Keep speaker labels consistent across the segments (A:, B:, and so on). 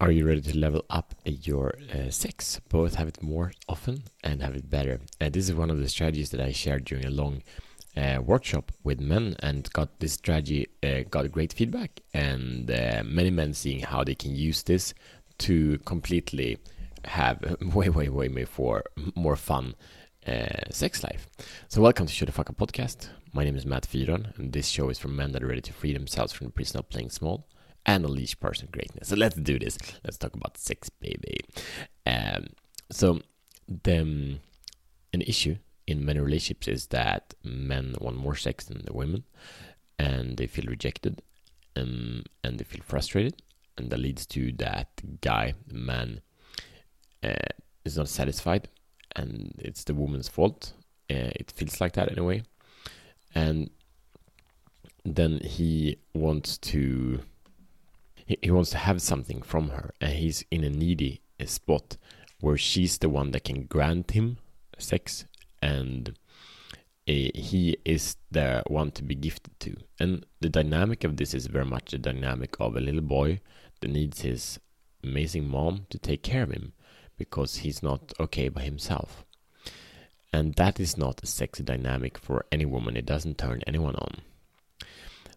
A: Are you ready to level up your uh, sex? Both have it more often and have it better. Uh, this is one of the strategies that I shared during a long uh, workshop with men and got this strategy uh, got great feedback and uh, many men seeing how they can use this to completely have way way way more more fun uh, sex life. So welcome to Show the Fuck Up podcast. My name is Matt Fyron and this show is for men that are ready to free themselves from the prison of playing small and unleash personal greatness. So let's do this. Let's talk about sex, baby. Um, so the um, an issue in many relationships is that men want more sex than the women, and they feel rejected, um, and they feel frustrated, and that leads to that guy, man, uh, is not satisfied, and it's the woman's fault. Uh, it feels like that anyway, and then he wants to he, wants to have something from her, and he's in a needy spot where she's the one that can grant him sex, and uh, he is the one to be gifted to. And the dynamic of this is very much the dynamic of a little boy that needs his amazing mom to take care of him because he's not okay by himself. And that is not a sexy dynamic for any woman. It doesn't turn anyone on.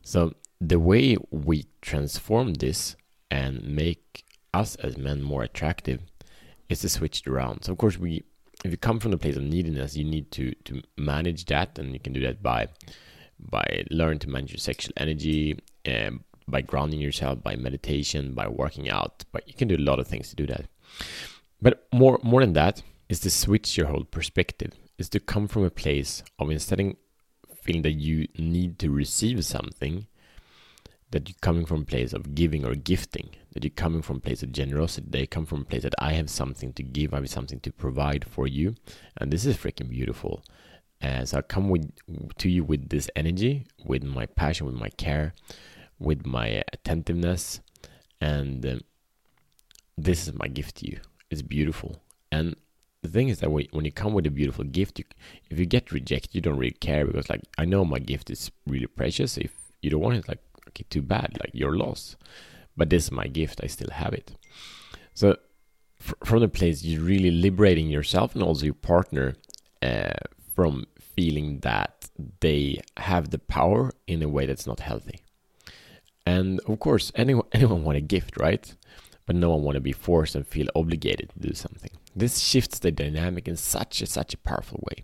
A: So the way we transform this and make us as men more attractive is to switch it around. So of course we if you come from the place of neediness, you need to to manage that, and you can do that by by learn to manage your sexual energy, um, by grounding yourself, by meditation, by working out. But you can do a lot of things to do that. But more more than that is to switch your whole perspective. Is to come from a place of instead of feeling that you need to receive something, that you're coming from a place of giving or gifting, that you're coming from a place of generosity, they come from a place that I have something to give, I have something to provide for you, and this is freaking beautiful. Uh, so I come with to you with this energy, with my passion, with my care, with my attentiveness, and um, this is my gift to you. It's beautiful, and the thing is that when you come with a beautiful gift, you, if you get rejected, you don't really care because, like, I know my gift is really precious. If you don't want it, like, okay, too bad, like your loss. But this is my gift, I still have it. So from the place, you're really liberating yourself and also your partner uh, from feeling that they have the power in a way that's not healthy. And of course, anyone anyone want a gift, right? But no one want to be forced and feel obligated to do something. This shifts the dynamic in such a such a powerful way.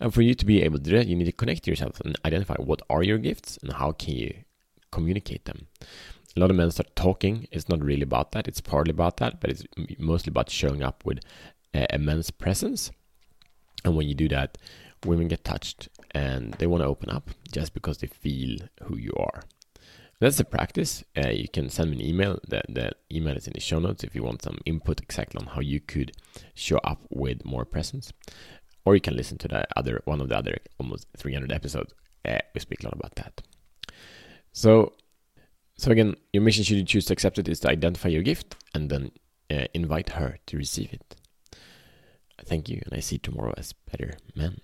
A: And for you to be able to do that, you need to connect yourself and identify what are your gifts and how can you communicate them. A lot of men start talking. It's not really about that. It's partly about that, but it's mostly about showing up with a men's presence. And when you do that, women get touched and they want to open up just because they feel who you are. That's the practice. Uh, you can send me an email. The, the email is in the show notes if you want some input exactly on how you could show up with more presence. Or you can listen to the other one of the other almost 300 episodes. Uh, we speak a lot about that. So, so again, your mission, should you choose to accept it, is to identify your gift and then uh, invite her to receive it. Thank you, and I see tomorrow as better men.